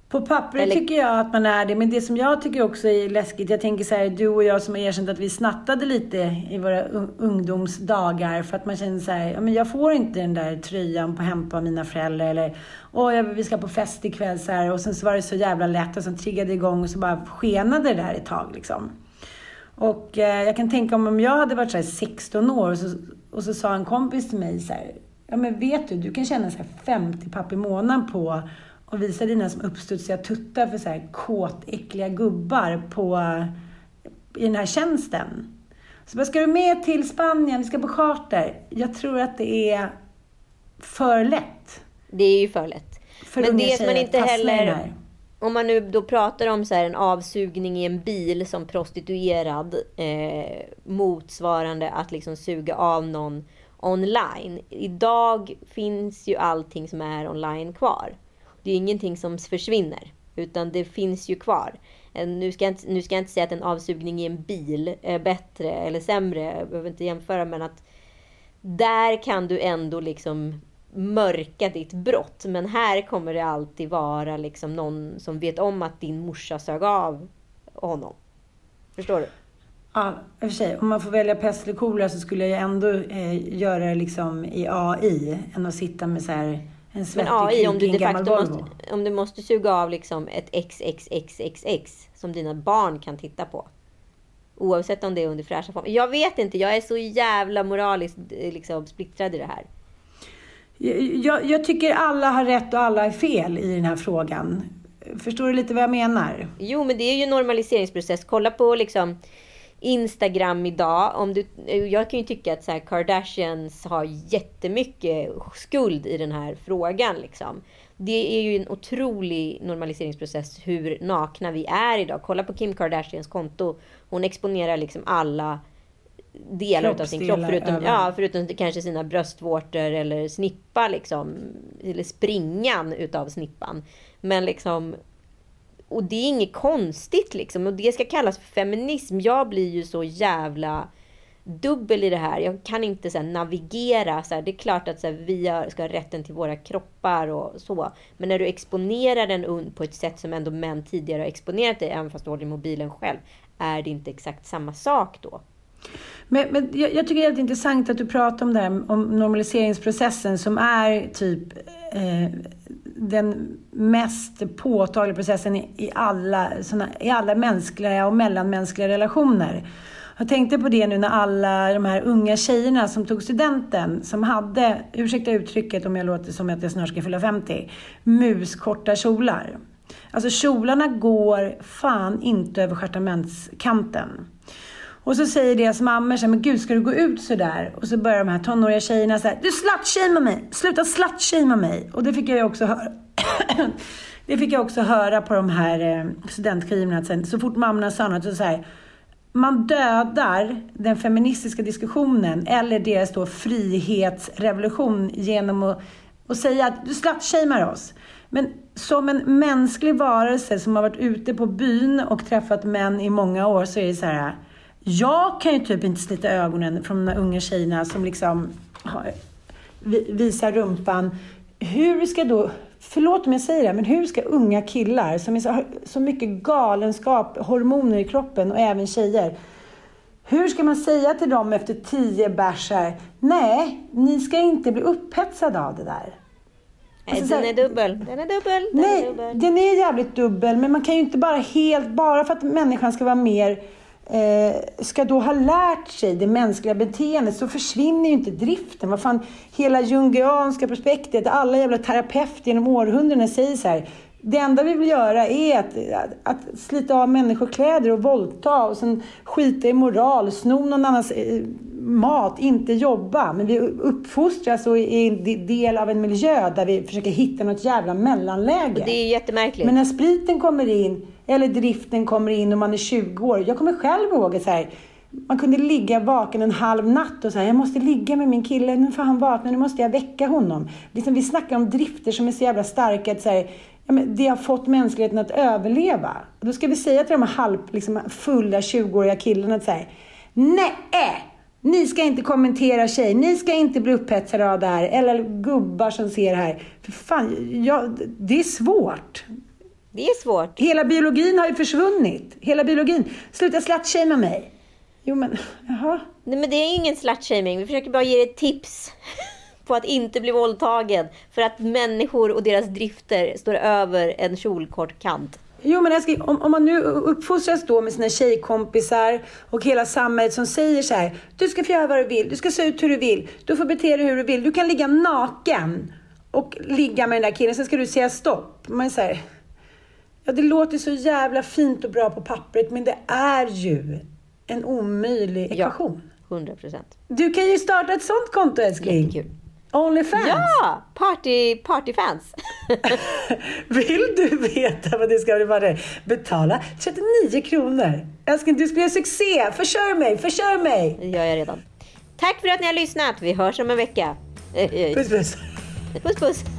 På pappret Eller... tycker jag att man är det, men det som jag tycker också är läskigt, jag tänker så här, du och jag som har erkänt att vi snattade lite i våra ungdomsdagar för att man känner så här, ja men jag får inte den där tröjan på hämta av mina föräldrar eller åh, vi ska på fest ikväll så här och sen så var det så jävla lätt och sen triggade igång och så bara skenade det där ett tag liksom. Och eh, jag kan tänka om, om jag hade varit så 16 år och så, och så sa en kompis till mig så här, ja men vet du, du kan tjäna så 50 papp i månaden på och visa dina som uppstudsiga tuttar för så här kåtäckliga gubbar på, i den här tjänsten. Så vad ska du med till Spanien? Vi ska på charter. Jag tror att det är för lätt. Det är ju för lätt. För Men det är man inte heller... Om man nu då pratar om så en avsugning i en bil som prostituerad eh, motsvarande att liksom suga av någon online. Idag finns ju allting som är online kvar. Det är ingenting som försvinner, utan det finns ju kvar. Nu ska, jag inte, nu ska jag inte säga att en avsugning i en bil är bättre eller sämre, jag behöver inte jämföra, men att där kan du ändå liksom mörka ditt brott. Men här kommer det alltid vara liksom någon som vet om att din morsa sög av honom. Förstår du? Ja, i och för sig. Om man får välja pest eller kolera så skulle jag ändå eh, göra det liksom i AI, än att sitta med så här en Men AI, om du de facto måste, om du måste suga av liksom ett XXXXX som dina barn kan titta på. Oavsett om det är under fräscha former. Jag vet inte, jag är så jävla moraliskt eh, liksom, splittrad i det här. Jag, jag, tycker alla har rätt och alla är fel i den här frågan. Förstår du lite vad jag menar? Jo, men det är ju en normaliseringsprocess. Kolla på liksom Instagram idag. Om du, jag kan ju tycka att så här, Kardashians har jättemycket skuld i den här frågan. Liksom. Det är ju en otrolig normaliseringsprocess hur nakna vi är idag. Kolla på Kim Kardashians konto. Hon exponerar liksom alla delar av sin kropp. Förutom, ja, förutom kanske sina bröstvårtor eller snippa liksom. Eller springan utav snippan. Men liksom och det är inget konstigt liksom. Och det ska kallas för feminism. Jag blir ju så jävla dubbel i det här. Jag kan inte så här, navigera. Så här. Det är klart att så här, vi ska ha rätten till våra kroppar och så. Men när du exponerar den på ett sätt som ändå män tidigare har exponerat dig, även fast du håller mobilen själv, är det inte exakt samma sak då? Men, men jag, jag, tycker det är helt intressant att du pratar om det här om normaliseringsprocessen som är typ eh, den mest påtagliga processen i alla, såna, i alla mänskliga och mellanmänskliga relationer. Jag tänkte på det nu när alla de här unga tjejerna som tog studenten, som hade, ursäkta uttrycket om jag låter som att jag snart ska fylla 50, muskorta kjolar. Alltså kjolarna går fan inte över stjärtamentskanten. Och så säger deras mammor så här, men gud ska du gå ut så där? Och så börjar de här tonåriga tjejerna så här, du slutshamear mig! Sluta slutshamea mig! Och det fick jag också höra. det fick jag också höra på de här eh, studentskivorna. Sen, så fort mammorna sa något så säger man dödar den feministiska diskussionen eller deras då frihetsrevolution genom att, att säga att du slutshamear oss. Men som en mänsklig varelse som har varit ute på byn och träffat män i många år så är det så här jag kan ju typ inte slita ögonen från de här unga tjejerna som liksom har, visar rumpan. Hur ska då, förlåt om jag säger det, men hur ska unga killar som är så, har så mycket galenskap, hormoner i kroppen och även tjejer. Hur ska man säga till dem efter tio bärs nej, ni ska inte bli upphetsade av det där. Nej, alltså, den är dubbel. Den är dubbel. Den nej, är dubbel. den är jävligt dubbel, men man kan ju inte bara helt, bara för att människan ska vara mer ska då ha lärt sig det mänskliga beteendet så försvinner ju inte driften. Vad fan, hela jungianska prospektet, alla jävla terapeuter genom århundraden säger så här. Det enda vi vill göra är att, att, att slita av människokläder och våldta och sen skita i moral, sno någon annans eh, mat, inte jobba. Men vi uppfostras och är en del av en miljö där vi försöker hitta något jävla mellanläge. Och det är jättemärkligt. Men när spriten kommer in eller driften kommer in och man är 20 år. Jag kommer själv ihåg så här, man kunde ligga vaken en halv natt och säga jag måste ligga med min kille, nu får han vakna, nu måste jag väcka honom. Liksom, vi snackar om drifter som är så jävla starka att säga, ja, men det har fått mänskligheten att överleva. Och då ska vi säga till de här halv, liksom, fulla 20-åriga killarna att säga, nej! Ni ska inte kommentera tjej, ni ska inte bli upphetsade av det här. Eller gubbar som ser det här. För fan, ja, det är svårt. Det är svårt. Hela biologin har ju försvunnit. Hela biologin. Sluta slutshamea mig. Jo men, jaha. Nej men det är ingen slutshaming. Vi försöker bara ge dig tips på att inte bli våldtagen. För att människor och deras drifter står över en kjolkort kant. Jo, men älskling, om, om man nu uppfostras då med sina tjejkompisar och hela samhället som säger så här. Du ska få göra vad du vill, du ska se ut hur du vill, du får bete dig hur du vill, du kan ligga naken och ligga med den där killen, sen ska du säga stopp. Man säger ja det låter så jävla fint och bra på pappret, men det är ju en omöjlig ekvation. Ja, 100 procent. Du kan ju starta ett sånt konto älskling. Jättekul. Onlyfans. Ja! Party, partyfans. Vill du veta vad det ska bli? Betala 39 kronor. Älskling, du ska göra succé. Försörj mig, försörj mig. Det gör jag redan. Tack för att ni har lyssnat. Vi hörs om en vecka. Puss, puss. Puss, puss.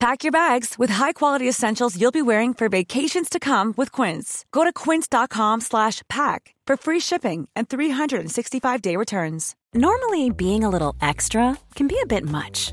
Pack your bags with high-quality essentials you'll be wearing for vacations to come with Quince. Go to quince.com slash pack for free shipping and 365-day returns. Normally, being a little extra can be a bit much.